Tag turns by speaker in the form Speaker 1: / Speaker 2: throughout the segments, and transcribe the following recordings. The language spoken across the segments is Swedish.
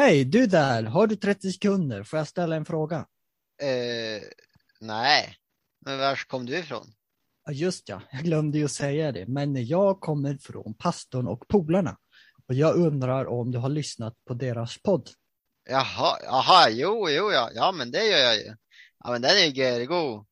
Speaker 1: Hej, du där, har du 30 sekunder? Får jag ställa en fråga?
Speaker 2: Eh, nej, men var kom du ifrån?
Speaker 1: Ja, just ja, jag glömde ju säga det, men jag kommer från pastorn och polarna. Och jag undrar om du har lyssnat på deras podd?
Speaker 2: Jaha, jaha, jo, jo, ja, ja, men det gör jag ju. Ja, men den är ju görgod.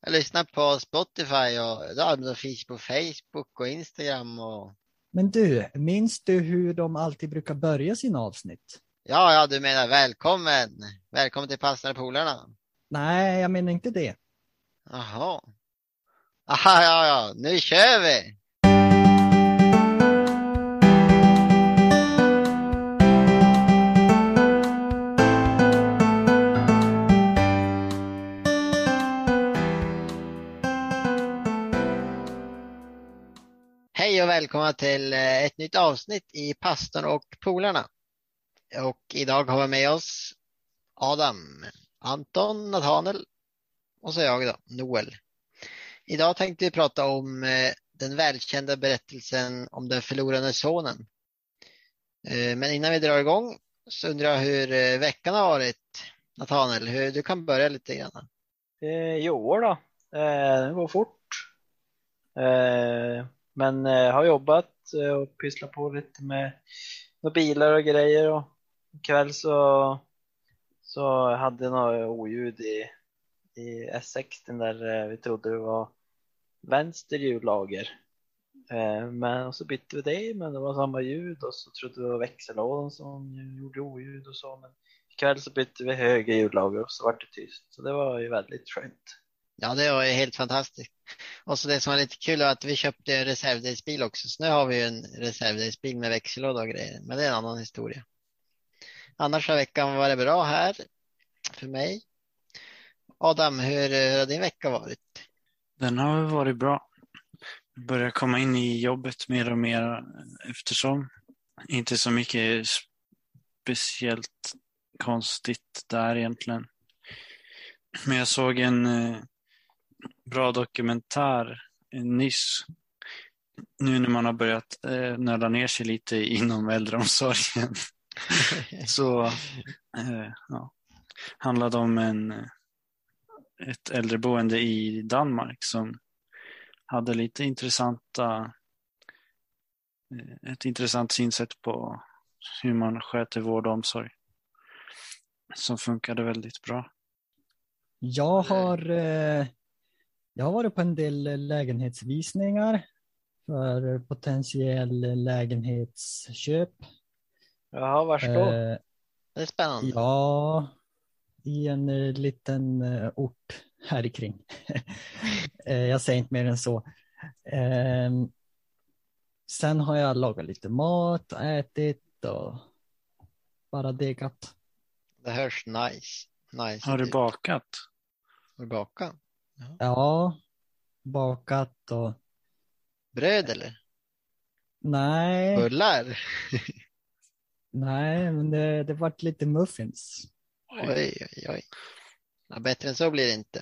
Speaker 2: Jag lyssnar på Spotify och ja, de finns på Facebook och Instagram och
Speaker 1: Men du, minns du hur de alltid brukar börja sina avsnitt?
Speaker 2: Ja, ja, du menar välkommen. Välkommen till och polarna.
Speaker 1: Nej, jag menar inte det.
Speaker 2: Jaha. Aha, ja, ja, nu kör vi. Hej och välkomna till eh, ett nytt avsnitt i Pastorn och polarna. Och idag har vi med oss Adam, Anton, Nathanael och så jag då, Noel. Idag tänkte vi prata om eh, den välkända berättelsen om den förlorade sonen. Eh, men innan vi drar igång så undrar jag hur eh, veckan har varit. Nathanael, du kan börja lite grann.
Speaker 3: Eh, jo då, eh, det går fort. Eh, men eh, har jobbat och pysslat på lite med, med bilar och grejer och ikväll så, så hade jag några oljud i, i S60 där eh, vi trodde det var vänster hjullager. Eh, men och så bytte vi det, men det var samma ljud och så trodde vi det var växellådan som gjorde oljud och så. Men ikväll så bytte vi höger hjullager och så vart det tyst. Så det var ju väldigt skönt.
Speaker 2: Ja, det var ju helt fantastiskt. Och så det som var lite kul var att vi köpte en reservdelsbil också. Så nu har vi ju en reservdelsbil med växellåda och grejer. Men det är en annan historia. Annars har veckan varit bra här för mig. Adam, hur, hur har din vecka varit?
Speaker 4: Den har varit bra. Jag börjar komma in i jobbet mer och mer eftersom. Inte så mycket speciellt konstigt där egentligen. Men jag såg en eh, bra dokumentär nyss. Nu när man har börjat eh, nörda ner sig lite inom äldreomsorgen. så eh, ja, handlade om en, eh, ett äldreboende i Danmark som hade lite intressanta eh, ett intressant synsätt på hur man sköter vård och omsorg. Som funkade väldigt bra.
Speaker 1: Jag har, eh, jag har varit på en del lägenhetsvisningar för potentiell lägenhetsköp.
Speaker 3: Jaha, vars då?
Speaker 1: Eh,
Speaker 2: Det är spännande.
Speaker 1: Ja, i en eh, liten eh, ort här kring. Eh, jag säger inte mer än så. Ehm, sen har jag lagat lite mat, ätit och bara degat.
Speaker 2: Det hörs nice. nice.
Speaker 4: Har du bakat?
Speaker 2: Har du bakat?
Speaker 1: Ja, bakat och
Speaker 2: Bröd eller?
Speaker 1: nej,
Speaker 2: Bullar?
Speaker 1: nej, men det, det vart lite muffins.
Speaker 2: Oj, oj, oj. Ja, bättre än så blir det inte.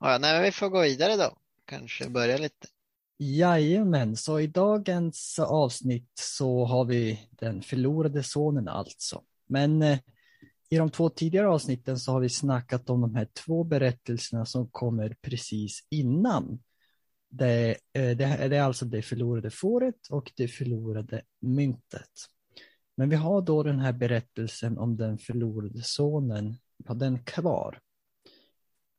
Speaker 2: Ja, nej, men vi får gå vidare då. Kanske börja lite.
Speaker 1: Jajamän, så i dagens avsnitt så har vi den förlorade sonen alltså. Men eh, i de två tidigare avsnitten så har vi snackat om de här två berättelserna som kommer precis innan. Det, eh, det, det är alltså det förlorade fåret och det förlorade myntet. Men vi har då den här berättelsen om den förlorade sonen, vi har den kvar.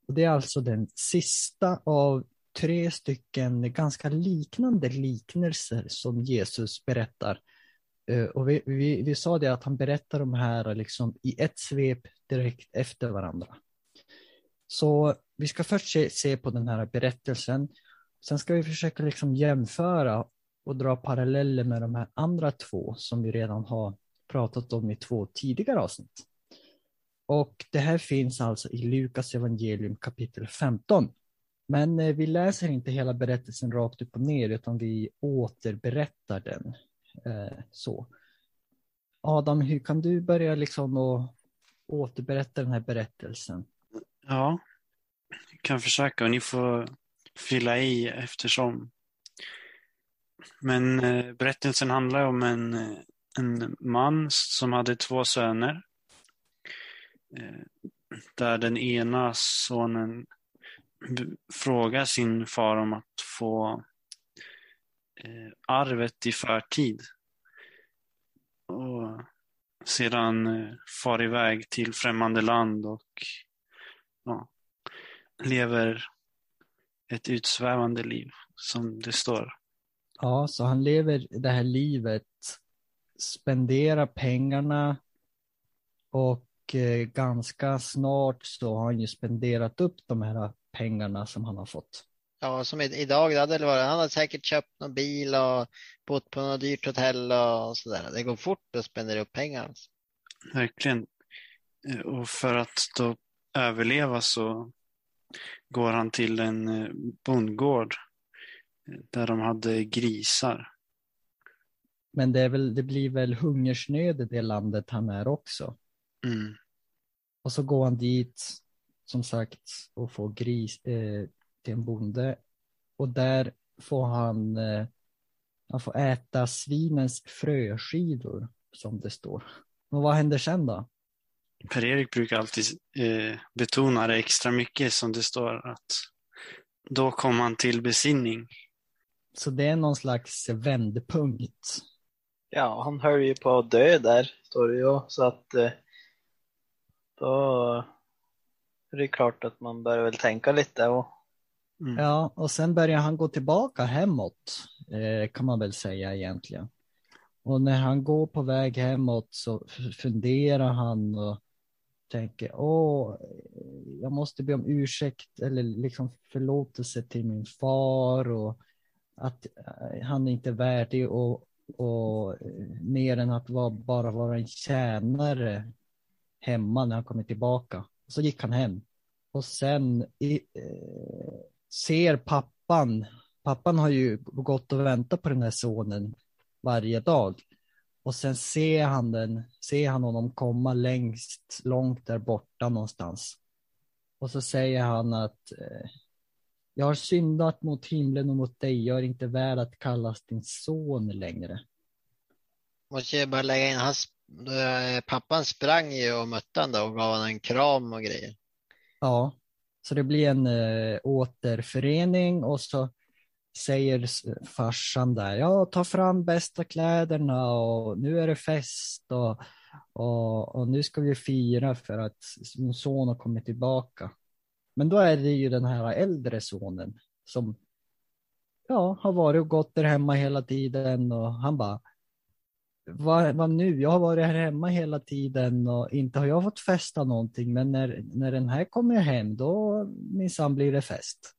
Speaker 1: Och det är alltså den sista av tre stycken ganska liknande liknelser som Jesus berättar. Eh, och vi, vi, vi sa det att han berättar de här liksom i ett svep direkt efter varandra. Så vi ska först se, se på den här berättelsen. Sen ska vi försöka liksom jämföra och dra paralleller med de här andra två som vi redan har pratat om i två tidigare avsnitt. Och det här finns alltså i Lukas evangelium kapitel 15. Men eh, vi läser inte hela berättelsen rakt upp och ner utan vi återberättar den. Eh, så. Adam, hur kan du börja liksom att återberätta den här berättelsen?
Speaker 4: Ja, jag kan försöka och ni får fylla i eftersom. Men eh, berättelsen handlar om en, en man som hade två söner. Eh, där den ena sonen frågar sin far om att få eh, arvet i förtid. Och sedan eh, far iväg till främmande land och ja, lever ett utsvävande liv som det står.
Speaker 1: Ja, så han lever det här livet, spenderar pengarna och eh, ganska snart så har han ju spenderat upp de här pengarna som han har fått.
Speaker 2: Ja, som idag, det hade det varit, han hade säkert köpt någon bil och bott på något dyrt hotell och sådär. Det går fort att spendera upp pengar. alltså.
Speaker 4: Verkligen. Eh, Och för att då överleva så går han till en eh, bondgård där de hade grisar.
Speaker 1: Men det, väl, det blir väl hungersnöd i det landet han är också.
Speaker 4: Mm.
Speaker 1: Och så går han dit, som sagt, och får gris eh, till en bonde. Och där får han, eh, han får äta svinens fröskivor, som det står. Och vad händer sen då?
Speaker 4: Per-Erik brukar alltid eh, betona det extra mycket som det står att då kom han till besinning.
Speaker 1: Så det är någon slags vändpunkt.
Speaker 3: Ja, han höll ju på att dö där, står det ju. Så att eh, då är det klart att man börjar väl tänka lite. Och,
Speaker 4: Mm.
Speaker 1: Ja, och sen börjar han gå tillbaka hemåt, eh, kan man väl säga egentligen. Och när han går på väg hemåt så funderar han och tänker, åh, jag måste be om ursäkt eller liksom förlåtelse till min far och att eh, han är inte värdig och, och eh, mer än att vara, bara vara en tjänare hemma när han kommer tillbaka. Så gick han hem. Och sen i, eh, ser pappan, pappan har ju gått och väntat på den här sonen varje dag. Och sen ser han den, ser han honom komma längst, långt där borta någonstans. Och så säger han att eh, jag har syndat mot himlen och mot dig, jag är inte värd att kallas din son längre.
Speaker 2: Måste jag bara lägga in, hans, eh, pappan sprang ju och mötte honom och gav honom en kram och grejer.
Speaker 1: Ja, så det blir en eh, återförening och så säger farsan där, ja ta fram bästa kläderna och nu är det fest och, och, och nu ska vi fira för att min son har kommit tillbaka. Men då är det ju den här äldre sonen som ja, har varit och gått där hemma hela tiden och han bara vad, vad nu? Jag har varit här hemma hela tiden och inte har jag fått festa någonting, men när, när den här kommer hem, då minsann blir det fest.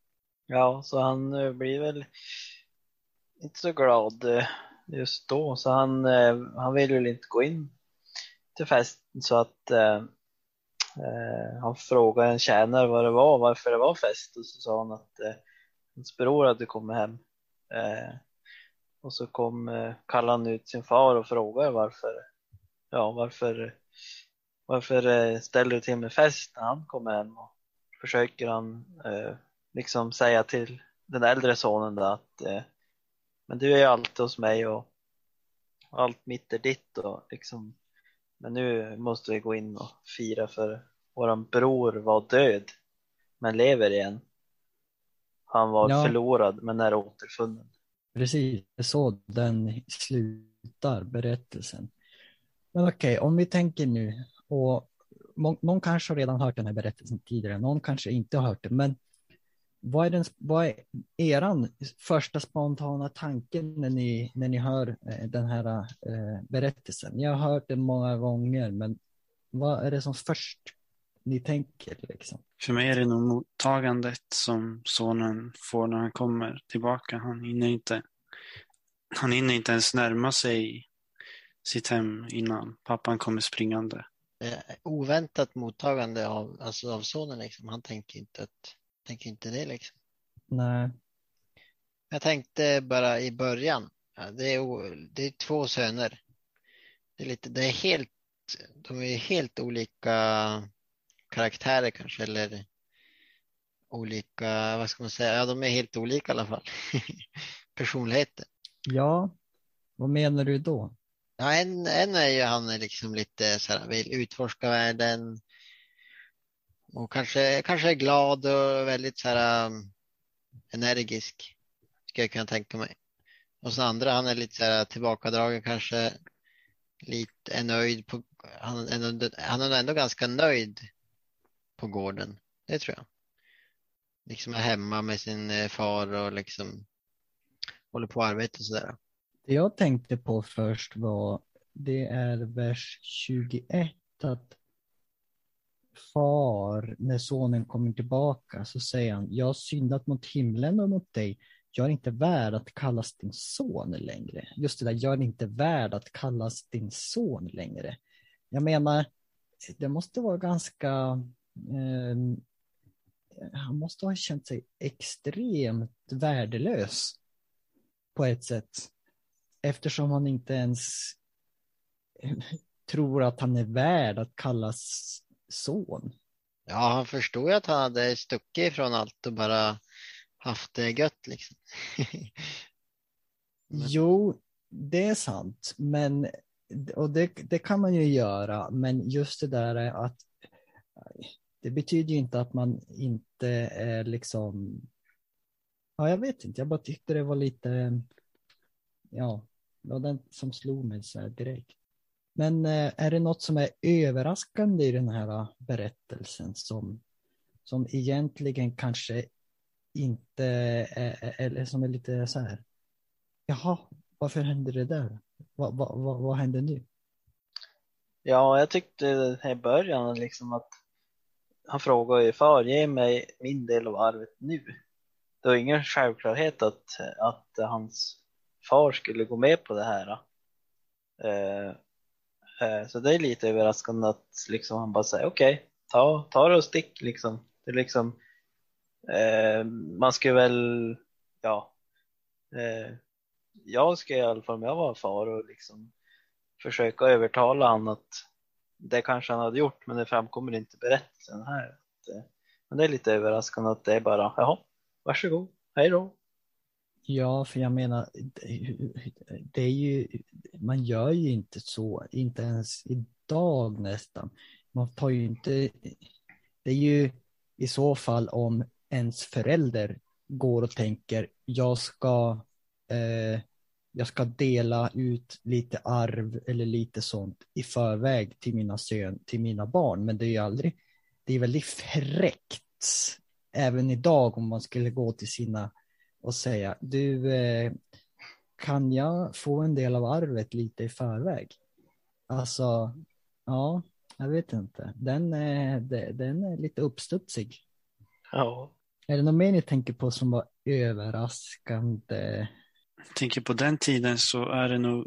Speaker 3: ja, så han eh, blir väl inte så glad eh, just då. Så han, eh, han vill väl inte gå in till festen så att Eh, han frågade en tjänare vad det var, varför det var fest och så sa han att eh, hans bror hade kommit hem. Eh, och så kom, eh, kallade han ut sin far och frågade varför, ja varför, varför eh, ställer du till med fest när han kommer hem? Och försöker han eh, liksom säga till den äldre sonen då att eh, men du är ju alltid hos mig och allt mitt är ditt och liksom men nu måste vi gå in och fira för våran bror var död men lever igen. Han var
Speaker 1: Ja.
Speaker 3: förlorad men är återfunnen.
Speaker 1: Precis, det är så den slutar, berättelsen. Men okej, om vi tänker nu, och någon kanske har redan hört den här berättelsen tidigare, någon kanske inte har hört den, men vad är, den, vad är eran första spontana tanke när ni, när ni hör eh, den här eh, berättelsen? Jag har hört den många gånger, men vad är det som först ni tänker? Liksom?
Speaker 4: För mig är det nog mottagandet som sonen får när han kommer tillbaka. Han hinner inte, han hinner inte ens närma sig sitt hem innan pappan kommer springande.
Speaker 2: Eh, oväntat mottagande av, alltså av sonen liksom. Han tänker inte, att, tänker inte det liksom.
Speaker 1: Nej,
Speaker 2: Jag tänkte bara i början, ja, det, är, det är två söner. Det är, lite, det är helt, de är helt olika karaktärer kanske, eller olika, vad ska man säga, ja de är helt olika i alla fall. Personligheter.
Speaker 1: ja, vad menar du då?
Speaker 2: Ja, en, en är ju han är liksom lite så här, vill utforska världen och kanske, kanske är glad och väldigt så här um, energisk. Skulle jag kunna tänka mig. Och så andra, han är lite så här tillbakadragen kanske. Lite är nöjd på, han, är han är ändå ganska nöjd på gården. Det tror jag. Liksom är hemma med sin eh, far och liksom håller på att arbeta och sådär.
Speaker 1: Det jag tänkte på först var, det är vers 21, att far, när sonen kommer tillbaka, så säger han, jag har syndat mot himlen och mot dig. Jag är inte värd att kallas din son längre. Just det där, jag är inte värd att kallas din son längre. Jag menar, det måste vara ganska, eh, han måste ha känt sig extremt värdelös på ett sätt. Eftersom han inte ens tror att han är värd att kallas son.
Speaker 2: Ja, han förstod ju att han hade stuckit ifrån allt och bara haft det gött liksom.
Speaker 1: Men... Jo, det är sant, men och det, det kan man ju göra, men just det där är att det betyder ju inte att man inte är liksom Ja, jag vet inte, jag bara tyckte det var lite ja, det var den som slog mig så här direkt. Men eh, är det något som är överraskande i den här eh, berättelsen som, som egentligen kanske inte är, eller som är lite så här, jaha, varför hände det där? Vad, vad, vad, vad hände nu?
Speaker 3: Ja, jag tyckte i början liksom att han frågade ju far, ge mig min del av arvet nu. Det var ingen självklarhet att, att hans far skulle gå med på det här. Eh, Eh, så det är lite överraskande att liksom han bara säger okej, okay, ta, ta det och stick liksom. Det är liksom eh, man skulle väl, ja, eh, jag ska i alla fall om jag var far och liksom försöka övertala han att det kanske han hade gjort men det framkommer inte berättelsen här. Eh, men det är lite överraskande att det är bara, jaha, varsågod, hej då.
Speaker 1: Ja, för jag menar, det är ju, man gör ju inte så, inte ens idag nästan. Man tar ju inte, det är ju i så fall om ens förälder går och tänker, jag ska, eh, jag ska dela ut lite arv eller lite sånt i förväg till mina sön, till mina barn, men det är ju aldrig, det är väldigt fräckt även idag om man skulle gå till sina och säga, du, eh, kan jag få en del av arvet lite i förväg? Alltså, ja, jag vet inte. Den är, den är lite uppstudsig.
Speaker 3: Ja.
Speaker 1: Är det något mer ni tänker på som var överraskande?
Speaker 4: Jag tänker på den tiden så är det nog,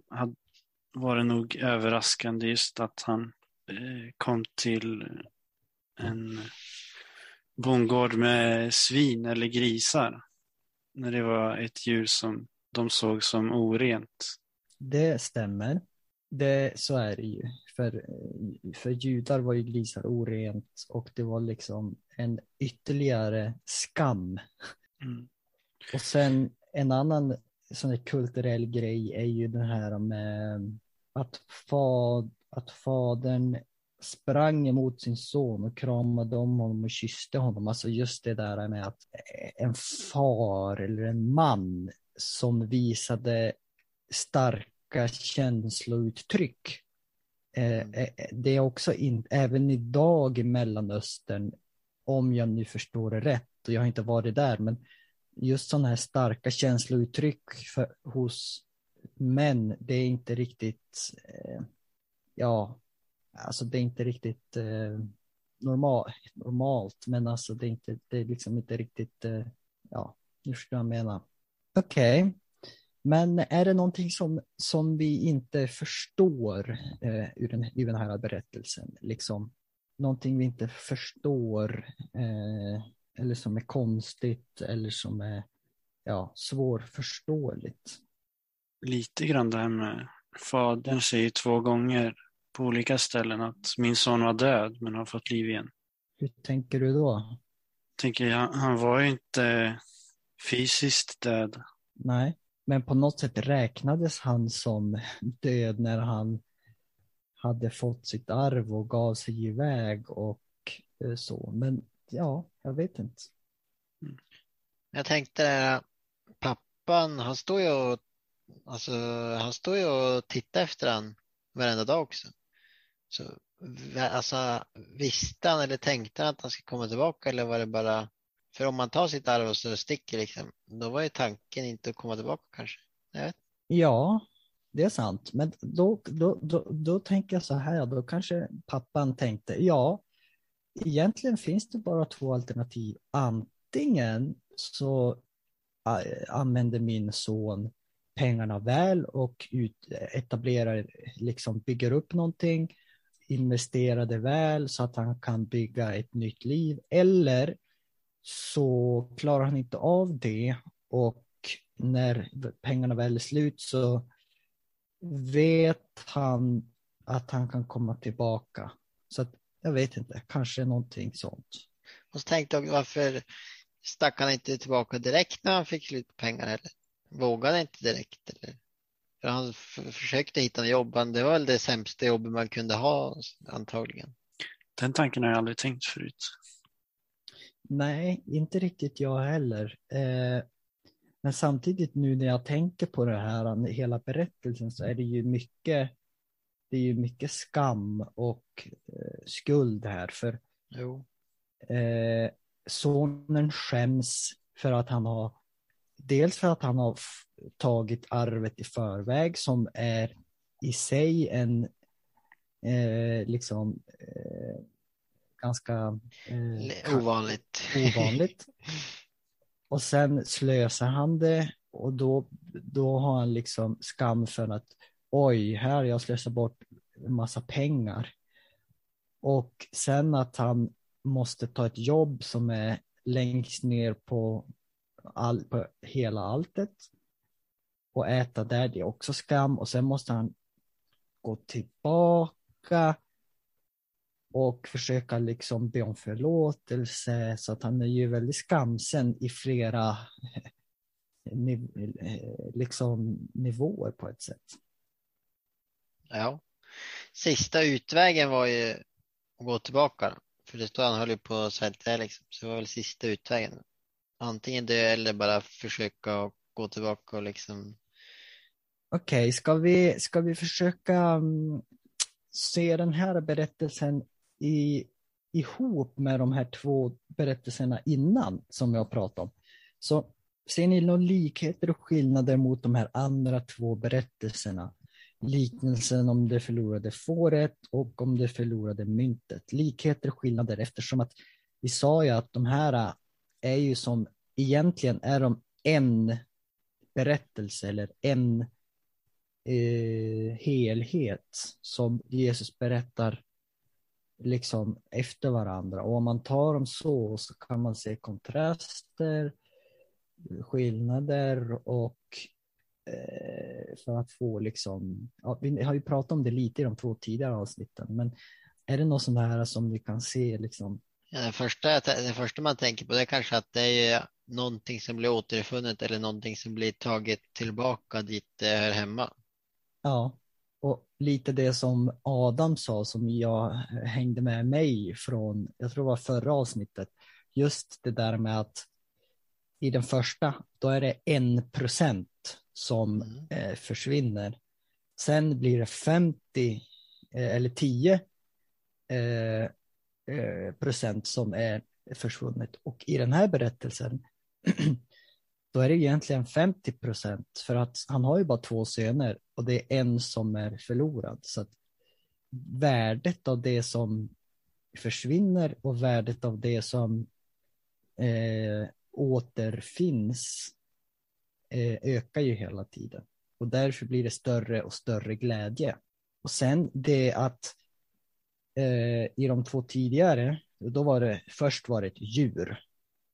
Speaker 4: var det nog överraskande just att han eh, kom till en bondgård med svin eller grisar när det var ett djur som de såg som orent.
Speaker 1: Det stämmer. Det, så är det ju. För, för judar var ju grisar orent och det var liksom en ytterligare skam. Mm. Och sen en annan sån här kulturell grej är ju den här med att, fad, att fadern sprang emot sin son och kramade om honom och kysste honom. Alltså just det där med att en far eller en man som visade starka känslouttryck. Eh, mm. eh, det är också in, även idag i Mellanöstern, om jag nu förstår det rätt, och jag har inte varit där, men just sådana här starka känslouttryck för, hos män, det är inte riktigt, eh, ja, alltså det är inte riktigt eh, normal, normalt, men alltså det är, inte, det är liksom inte riktigt, eh, ja, hur ska jag mena? Okej, okay. men är det någonting som, som vi inte förstår eh, ur, den, ur den här berättelsen? Liksom, någonting vi inte förstår eh, eller som är konstigt eller som är ja, svårförståeligt?
Speaker 4: Lite grann det här med fadern säger två gånger på olika ställen att min son var död men har fått liv igen.
Speaker 1: Hur tänker du då?
Speaker 4: tänker jag, han var ju inte fysiskt död.
Speaker 1: Nej. Men på något sätt räknades han som död när han hade fått sitt arv och gav sig iväg och eh, så. Men ja, jag vet inte.
Speaker 2: Jag tänkte pappan, han står ju och, alltså, han står ju och tittar efter han varenda dag också. Så, alltså, visste han eller tänkte han att han skulle komma tillbaka eller var det bara, för om man tar sitt arv och så sticker liksom, då var ju tanken inte att komma tillbaka kanske. Jag vet.
Speaker 1: Ja, det är sant. Men då, då, då, då tänker jag så här, då kanske pappan tänkte, ja, egentligen finns det bara två alternativ. Antingen så använder min son pengarna väl och ut, etablerar, liksom bygger upp någonting, investerade det väl så att han kan bygga ett nytt liv. Eller så klarar han inte av det och när pengarna väl är slut så vet han att han kan komma tillbaka. Så att, jag vet inte, kanske någonting sånt.
Speaker 2: Och så tänkte jag varför stack han inte tillbaka direkt när han fick slut på pengar eller vågade inte direkt eller? För han försökte hitta en jobb, det var väl det sämsta jobbet man kunde ha antagligen.
Speaker 4: Den tanken har jag aldrig tänkt förut.
Speaker 1: Nej, inte riktigt jag heller. Eh, men samtidigt nu när jag tänker på det här, hela berättelsen, så är det ju mycket, det är ju mycket skam och eh, skuld här. För
Speaker 2: Jo.
Speaker 1: eh, sonen skäms för att han har, dels för att han har tagit arvet i förväg som är i sig en, eh, liksom, eh, ganska
Speaker 2: eh, ovanligt.
Speaker 1: ovanligt. Och sen slösar han det och då, då har han liksom skam för att oj, här jag slösat bort en massa pengar. Och sen att han måste ta ett jobb som är längst ner på, all, på hela alltet och äta där, det är också skam. Och sen måste han gå tillbaka och försöka liksom be om förlåtelse. Så att han är ju väldigt skamsen i flera eh, niv eh, liksom, nivåer på ett sätt.
Speaker 2: Ja. Sista utvägen var ju att gå tillbaka. För det står han höll ju på att svälta liksom. Så det var väl sista utvägen. Antingen dö eller bara försöka gå tillbaka och liksom.
Speaker 1: Okej, okay, ska, vi, ska vi försöka mm, se den här berättelsen i, ihop med de här två berättelserna innan som jag pratade om. Så ser ni några likheter och skillnader mot de här andra två berättelserna? Liknelsen om det förlorade fåret och om det förlorade myntet. Likheter och skillnader eftersom att vi sa ju att de här är ju som egentligen är de en berättelse eller en eh, helhet som Jesus berättar liksom efter varandra. Och om man tar dem så så kan man se kontraster, skillnader och eh, för att få liksom, ja, vi har ju pratat om det lite i de två tidigare avsnitten, men är det något sånt här som vi kan se liksom?
Speaker 2: Ja, det, första, det första man tänker på det är kanske att det är någonting som blir återfunnet eller någonting som blir taget tillbaka dit det hör hemma.
Speaker 1: Ja, och lite det som Adam sa som jag hängde med mig från, jag tror det var förra avsnittet, just det där med att i den första, då är det en procent som mm. eh, försvinner. Sen blir det 50 eh, eller 10 eh, eh, Eh, procent som är försvunnet. Och i den här berättelsen då är det egentligen 50 procent för att han har ju bara två söner och det är en som är förlorad. Så att värdet av det som försvinner och värdet av det som eh, återfinns eh, ökar ju hela tiden. Och därför blir det större och större glädje. Och sen det att eh, Eh, i de två tidigare, då var det först var det ett djur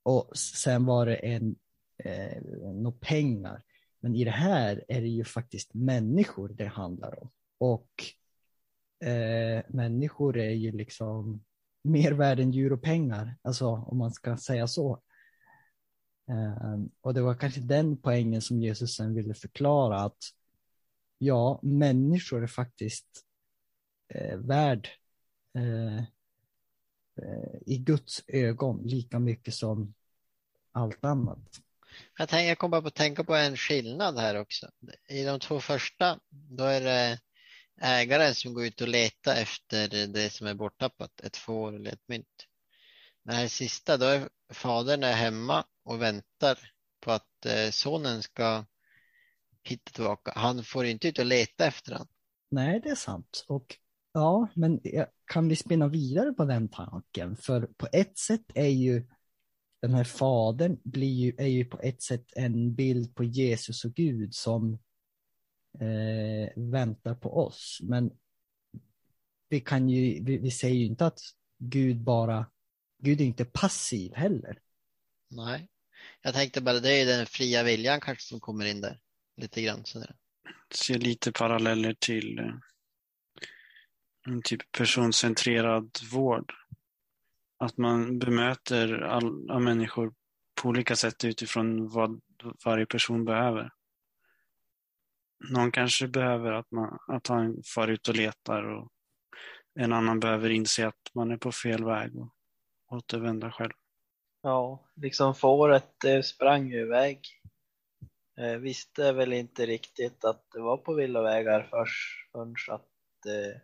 Speaker 1: och sen var det en eh, några pengar. Men i det här är det ju faktiskt människor det handlar om. Och eh, människor är ju liksom mer mervärden djur och pengar, alltså om man ska säga så. Eh, och det var kanske den poängen som Jesus sen ville förklara att ja, människor är faktiskt eh, värd eh, eh, i Guds ögon lika mycket som allt annat.
Speaker 2: Jag, tänk, jag kommer bara att tänka på en skillnad här också. I de två första, då är det ägaren som går ut och letar efter det som är borttappat, ett får eller ett mynt. Den här sista, då är fadern är hemma och väntar på att eh, sonen ska hitta tillbaka. Han får inte ut och leta efter honom.
Speaker 1: Nej, det är sant. Och ja, men kan vi spinna vidare på den tanken? För på ett sätt är ju den här fadern blir ju, är ju på ett sätt en bild på Jesus och Gud som eh, väntar på oss. Men vi kan ju, vi, vi säger ju inte att Gud bara, Gud är inte passiv heller.
Speaker 2: Nej, jag tänkte bara det är den fria viljan kanske som kommer in där lite grann. Sådär.
Speaker 4: Ser lite paralleller till eh, en typ personcentrerad vård. Att man bemöter alla människor på olika sätt utifrån vad varje person behöver. Någon kanske behöver att, man, att han far ut och letar och en annan behöver inse att man är på fel väg och återvända själv.
Speaker 3: Ja, liksom fåret det sprang iväg. Eh, visste väl inte riktigt att det var på villovägar först, förrän att eh,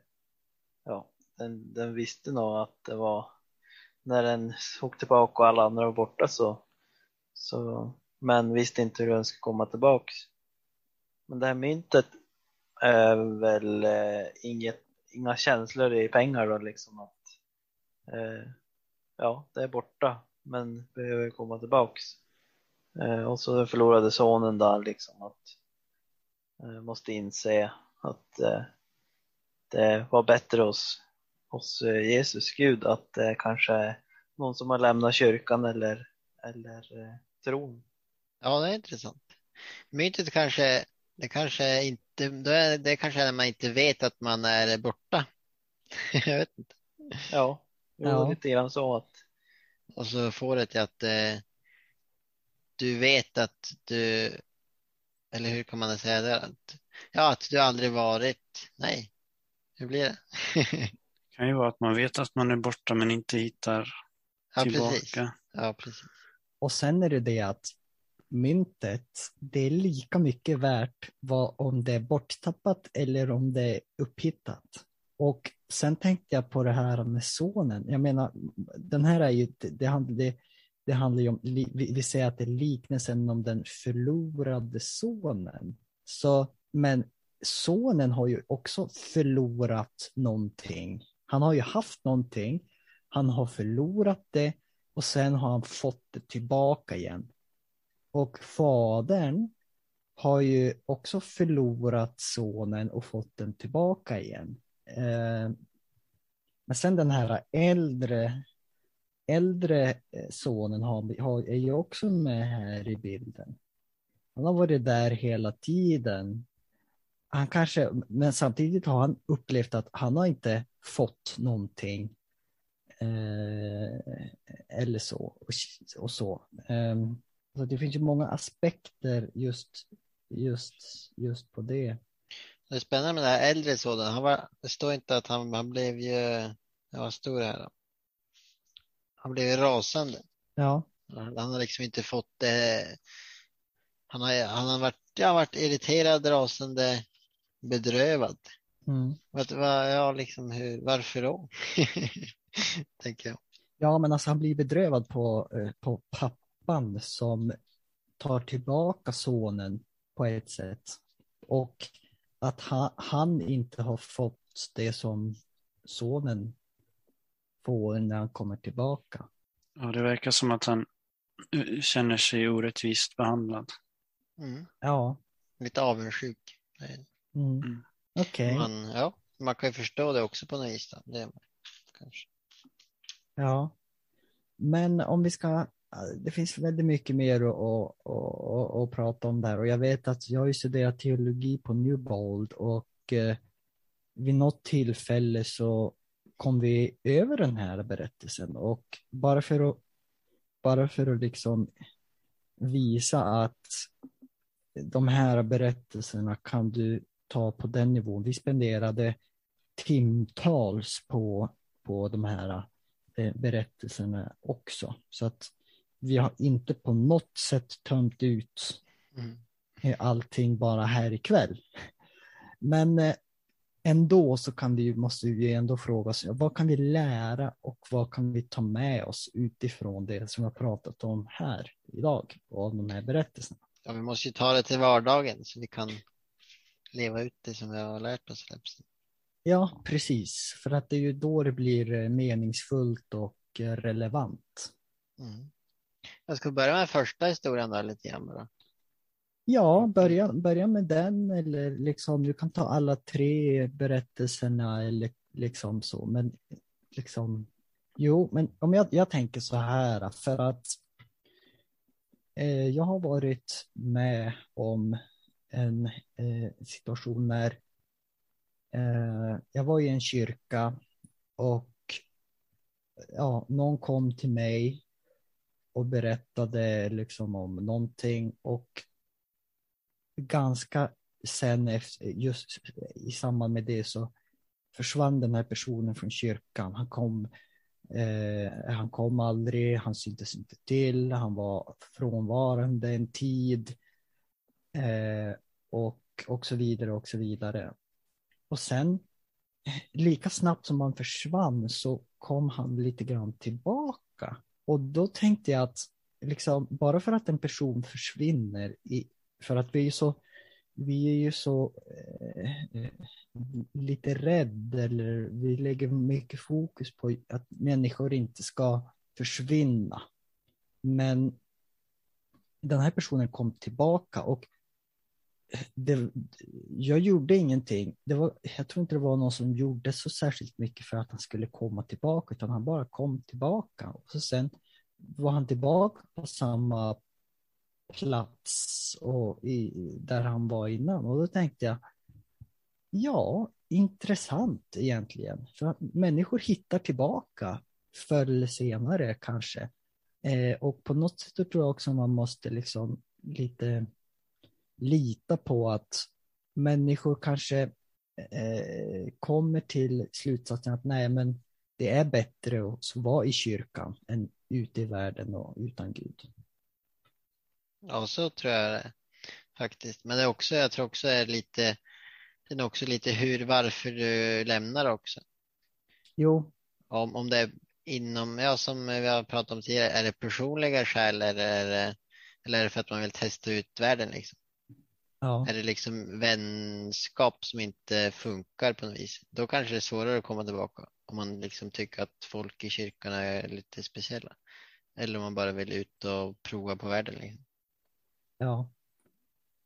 Speaker 3: ja, den, den visste nog att det var när den såg tillbaka och alla andra var borta så, så men visste inte hur den skulle komma tillbaks. Men det här myntet är väl eh, inget, inga känslor i pengar då liksom att eh, ja, det är borta men behöver komma tillbaks. Eh, och så förlorade sonen där liksom att eh, måste inse att eh, det var bättre hos, hos eh, Jesus, Gud, att det kanske är någon som har lämnat kyrkan eller, eller eh, tron.
Speaker 2: Ja, det är intressant. Myntet kanske, det kanske inte, det, det kanske är när man inte vet att man är borta. jag vet inte.
Speaker 3: Ja, jo,
Speaker 1: Ja.
Speaker 3: Lite grann så att
Speaker 2: Och så får det till att eh, du vet att du, eller hur kan man säga det? Att, ja, att du aldrig varit, nej, hur blir det?
Speaker 4: Det kan ju vara att man vet att man är borta men inte hittar
Speaker 2: ja,
Speaker 4: tillbaka.
Speaker 2: precis. Ja, precis.
Speaker 1: Och sen är det det att myntet, det är lika mycket värt vad, om det är borttappat eller om det är upphittat. Och sen tänkte jag på det här med sonen. Jag menar, den här är ju, det, det, handlar- det, det handlar ju om, vi, vi säger att det är liknelsen om den förlorade sonen. Så, men sonen har ju också förlorat någonting. Han har ju haft någonting, han har förlorat det och sen har han fått det tillbaka igen. Och fadern har ju också förlorat sonen och fått den tillbaka igen. Eh, men sen den här äldre, äldre eh, sonen har, har, är ju också med här i bilden. Han har varit där hela tiden. Han kanske, men samtidigt har han upplevt att han har inte fått någonting. Eh, eller så. Och, och så. Ehm, så det finns ju många aspekter just, just, just på det.
Speaker 2: Det är spännande med det här äldre sonen. Han var, det står inte att han, han blev ju, vad det här då? Han blev rasande.
Speaker 1: Ja,
Speaker 2: Han han har liksom inte fått det. Han har, han har varit, ja, varit irriterad, rasande, bedrövad.
Speaker 1: mm.
Speaker 2: Du vad, ja, liksom hur, varför då? Tänker jag.
Speaker 1: ja men alltså han blir bedrövad på, eh, på pappan som tar tillbaka sonen på ett sätt. Och att han, han inte har fått det som sonen får när han kommer tillbaka.
Speaker 4: Ja, det verkar som att han eh, känner sig orättvist behandlad.
Speaker 2: Mm.
Speaker 1: Ja,
Speaker 2: Lite avundsjuk.
Speaker 1: Mm. okej.
Speaker 2: Man, ja, man kan ju förstå det också på något vis. då. Det, kanske.
Speaker 1: Ja. Men om vi ska, det finns väldigt mycket mer att, att, att, att prata om där och jag vet att jag har ju studerat teologi på Newbold och eh, vid något tillfälle så kom vi över den här berättelsen och bara för att, bara för att liksom visa att de här berättelserna kan du ta på den nivån. Vi spenderade timtals på, på de här eh, berättelserna också. Så att vi har inte på något sätt tömt ut
Speaker 2: Mm.
Speaker 1: eh, allting bara här ikväll. Men eh, ändå så kan vi, måste vi ändå fråga oss, vad kan vi lära och vad kan vi ta med oss utifrån det som vi har pratat om här idag och av de här berättelserna.
Speaker 2: Ja, vi måste ju ta det till vardagen så vi kan leva ut det som vi har lärt oss.
Speaker 1: Ja, precis. För att det är ju då det blir eh, meningsfullt och eh, relevant.
Speaker 2: Mm. Jag ska börja med första historien då lite grann bara.
Speaker 1: Ja, börja, börja med den eller liksom du kan ta alla tre berättelserna eller liksom så. Men liksom, jo, men om jag, jag tänker så här för att eh, jag har varit med om en eh, situation när eh, jag var i en kyrka och ja, någon kom till mig och berättade liksom om någonting och ganska sen efter, just i samband med det så försvann den här personen från kyrkan. Han kom, eh, han kom aldrig, han syntes inte till, han var frånvarande en tid eh, Eh, och, och så vidare och så vidare. Och sen lika snabbt som han försvann så kom han lite grann tillbaka. Och då tänkte jag att liksom, bara för att en person försvinner i, för att vi är ju så, vi är ju så eh, lite rädd eller vi lägger mycket fokus på att människor inte ska försvinna. Men den här personen kom tillbaka och det, jag gjorde ingenting. Det var, jag tror inte det var någon som gjorde så särskilt mycket för att han skulle komma tillbaka, utan han bara kom tillbaka. Och så sen var han tillbaka på samma plats och i, där han var innan. Och då tänkte jag, ja, intressant egentligen. För att människor hittar tillbaka förr eller senare kanske. Eh, och på något sätt tror jag också man måste liksom lite lita på att människor kanske eh, kommer till slutsatsen att nej, men det är bättre att vara i kyrkan än ute i världen och utan Gud.
Speaker 2: Ja, så tror jag det faktiskt. Men det är också, jag tror också är lite, det är också lite hur, varför du lämnar också.
Speaker 1: Jo.
Speaker 2: Om, om det är inom, ja som vi har pratat om tidigare, är det personliga skäl eller är det, eller är det för att man vill testa ut världen liksom?
Speaker 1: Ja.
Speaker 2: Är det liksom vänskap som inte funkar på något vis? Då kanske det är svårare att komma tillbaka om man liksom tycker att folk i kyrkan är lite speciella. Eller om man bara vill ut och prova på världen. Liksom.
Speaker 1: Ja.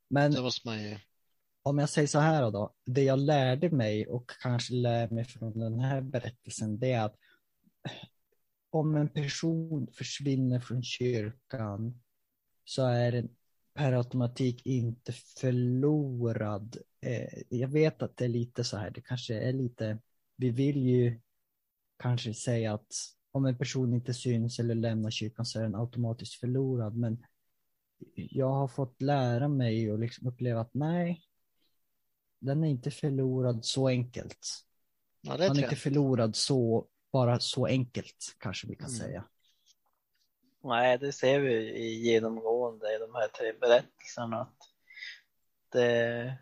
Speaker 1: Men
Speaker 2: Då måste man ju...
Speaker 1: om jag säger så här då, det jag lärde mig och kanske lär mig från den här berättelsen, det är att om en person försvinner från kyrkan så är den per automatik inte förlorad. Eh, jag vet att det är lite så här, det kanske är lite, vi vill ju kanske säga att om en person inte syns eller lämnar kyrkan så är den automatiskt förlorad, men jag har fått lära mig och liksom uppleva att nej, den är inte förlorad så enkelt.
Speaker 2: Ja, det
Speaker 1: Han är inte förlorad så, bara så enkelt kanske vi kan
Speaker 2: Mm.
Speaker 1: säga.
Speaker 3: Nej, det ser vi i genomgående i de här tre berättelserna att det,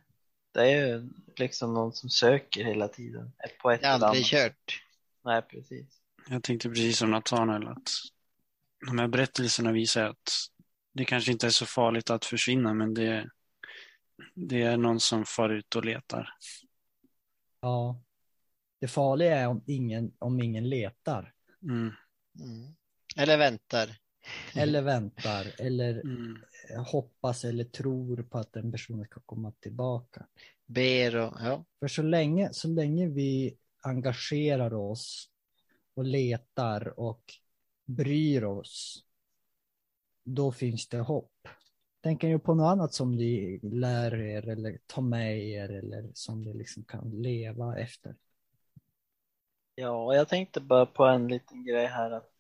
Speaker 3: det är ju liksom någon som söker hela tiden på ett
Speaker 2: har
Speaker 3: eller
Speaker 2: aldrig
Speaker 3: annat.
Speaker 2: kört.
Speaker 3: Nej, precis.
Speaker 4: Jag tänkte precis som Nathanael att de här berättelserna visar att det kanske inte är så farligt att försvinna men det, det är någon som far ut och letar.
Speaker 1: Ja. Det farliga är om ingen, om ingen letar
Speaker 4: Mm,
Speaker 2: Mm. Eller väntar.
Speaker 1: Eller väntar eller
Speaker 4: mm,
Speaker 1: hoppas eller tror på att den personen ska komma tillbaka.
Speaker 2: Ber och ja.
Speaker 1: För så länge, så länge vi engagerar oss och letar och bryr oss, då finns det hopp. Tänker ni på något annat som ni lär er eller tar med er eller som ni liksom kan leva efter?
Speaker 3: Ja, och jag tänkte bara på en liten grej här att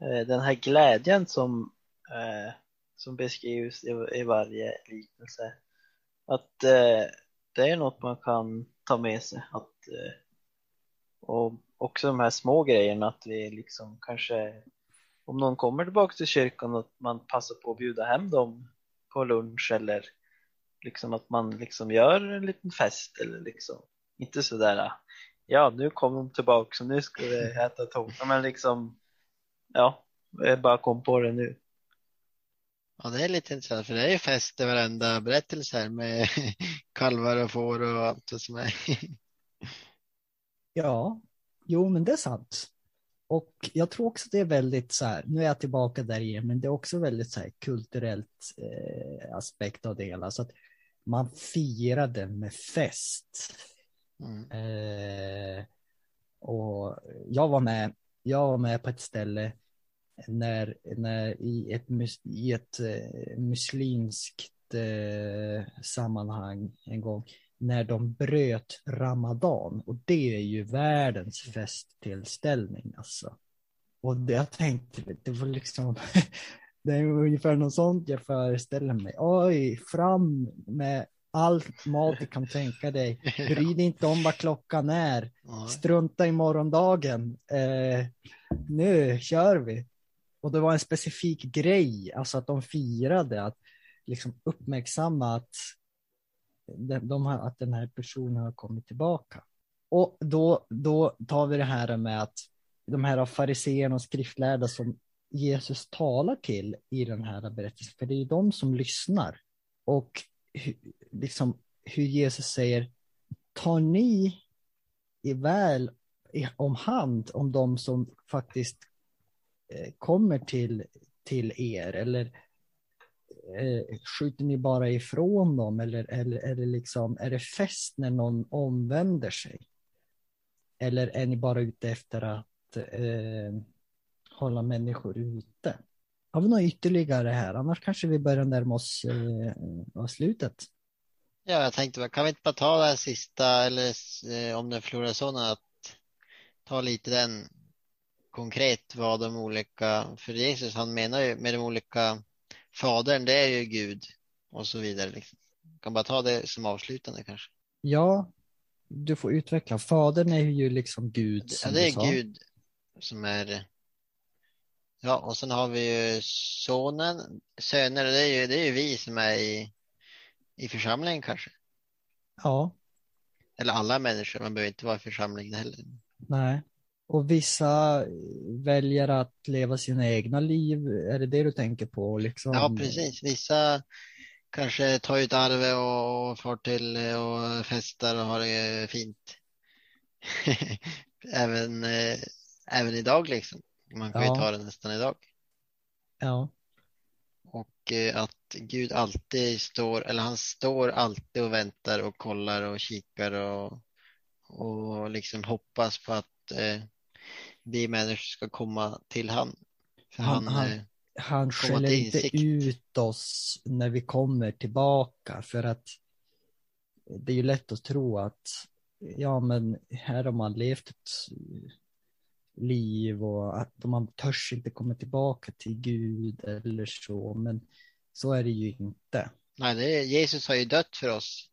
Speaker 3: Eh, den här glädjen som eh, som beskrivs i, i varje liknelse. Att eh, det är något man kan ta med sig. Att, eh, och också de här små grejerna att vi liksom kanske om någon kommer tillbaka till kyrkan att man passar på att bjuda hem dem på lunch eller liksom att man liksom gör en liten fest eller liksom inte sådär ja nu kommer de tillbaka så nu ska vi äta tårta men liksom ja jag bara kom på det nu
Speaker 2: Ja, det är lite intressant för det är ju fest i varenda berättelse här med kalvar och får och allt som är.
Speaker 1: Ja, jo men det är sant. Och jag tror också det är väldigt så här, nu är jag tillbaka där igen, men det är också väldigt så här kulturellt eh, aspekt av det hela. Så att man firade med fest.
Speaker 2: Mm.
Speaker 1: Eh, och jag var med, jag var med på ett ställe när, när i ett, i ett eh, muslimskt eh, sammanhang en gång när de bröt ramadan och det är ju världens festtillställning alltså. Och det jag tänkte, det var liksom, det är ungefär något sånt jag föreställer mig. Oj, fram med allt mat du kan tänka dig. Bry dig inte om vad klockan är. Strunta i morgondagen. Eh, nu kör vi. Och det var en specifik grej, alltså att de firade att liksom uppmärksamma att, de, de har, att den här personen har kommit tillbaka. Och då, då tar vi det här med att de här fariséerna och skriftlärda som Jesus talar till i den här berättelsen, för det är de som lyssnar. Och hur, liksom hur Jesus säger, tar ni i väl om hand om de som faktiskt Eh, kommer till, till er eller eh, skjuter ni bara ifrån dem eller, eller är, det liksom, är det fest när någon omvänder sig? Eller är ni bara ute efter att eh, hålla människor ute? Har vi något ytterligare här? Annars kanske vi börjar närma oss eh, slutet.
Speaker 2: Ja, jag tänkte, kan vi inte bara ta det här sista, eller eh, om den förlorade sådana att ta lite den konkret vad de olika, för Jesus han menar ju med de olika, fadern det är ju Gud och så vidare. Liksom. Kan bara ta det som avslutande kanske.
Speaker 1: Ja, du får utveckla. Fadern är ju liksom Gud.
Speaker 2: Ja, det är. Gud som är, ja, och sen har vi ju sonen, söner, det är ju, det är ju vi som är i, i församlingen kanske.
Speaker 1: Ja,
Speaker 2: Eller alla människor, man behöver inte vara i församlingen heller.
Speaker 1: nej. Och vissa väljer att leva sina egna liv. Är det det du tänker på? Liksom?
Speaker 2: Ja, precis. Vissa kanske tar ut arvet och får till och festar och har det fint. även, eh, även idag liksom. Man kan ju
Speaker 1: Ja.
Speaker 2: ta det nästan idag.
Speaker 1: Ja,
Speaker 2: Och eh, att Gud alltid står, eller han står alltid och väntar och kollar och kikar och, och liksom hoppas på att eh, vi människor ska komma till han. För
Speaker 1: Han-
Speaker 2: han,
Speaker 1: han-
Speaker 2: eh,
Speaker 1: han skäller inte ut oss när vi kommer tillbaka för att det är ju lätt att tro att ja, men här har man levt ett liv och att man törs inte komma tillbaka till Gud eller så, men så är det ju inte.
Speaker 2: Nej, det är, Jesus har ju dött för oss.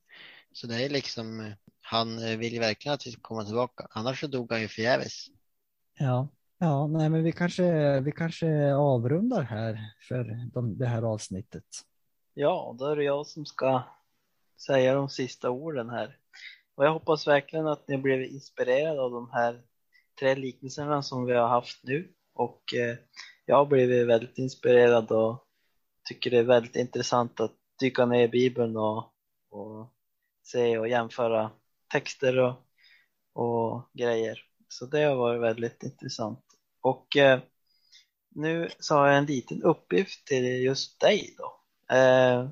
Speaker 2: Så det är liksom, eh, han eh, vill ju verkligen att vi ska komma tillbaka. Annars så dog han ju förgäves.
Speaker 1: Ja, ja, nej, men vi kanske, vi kanske avrundar här för de, det här avsnittet.
Speaker 3: Ja, då är det jag som ska säga de sista orden här. Och jag hoppas verkligen att ni blev inspirerade av de här tre liknelserna som vi har haft nu. Och eh, jag har blivit väldigt inspirerad och tycker det är väldigt intressant att dyka ner i Bibeln och, och se och jämföra texter och, och grejer. Så det har varit väldigt intressant. Och eh, nu så har jag en liten uppgift till just dig då. Eh,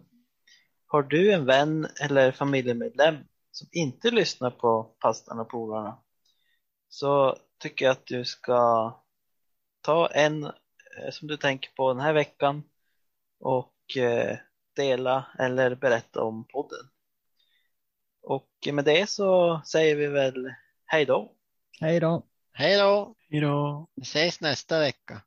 Speaker 3: har du en vän eller familjemedlem som inte lyssnar på pastan och polarna så tycker jag att du ska ta en eh, som du tänker på den här veckan och eh, dela eller berätta om podden. Och med det så säger vi väl hej då.
Speaker 1: Hej då!
Speaker 2: Hej då!
Speaker 4: Hej då!
Speaker 2: Vi ses nästa vecka.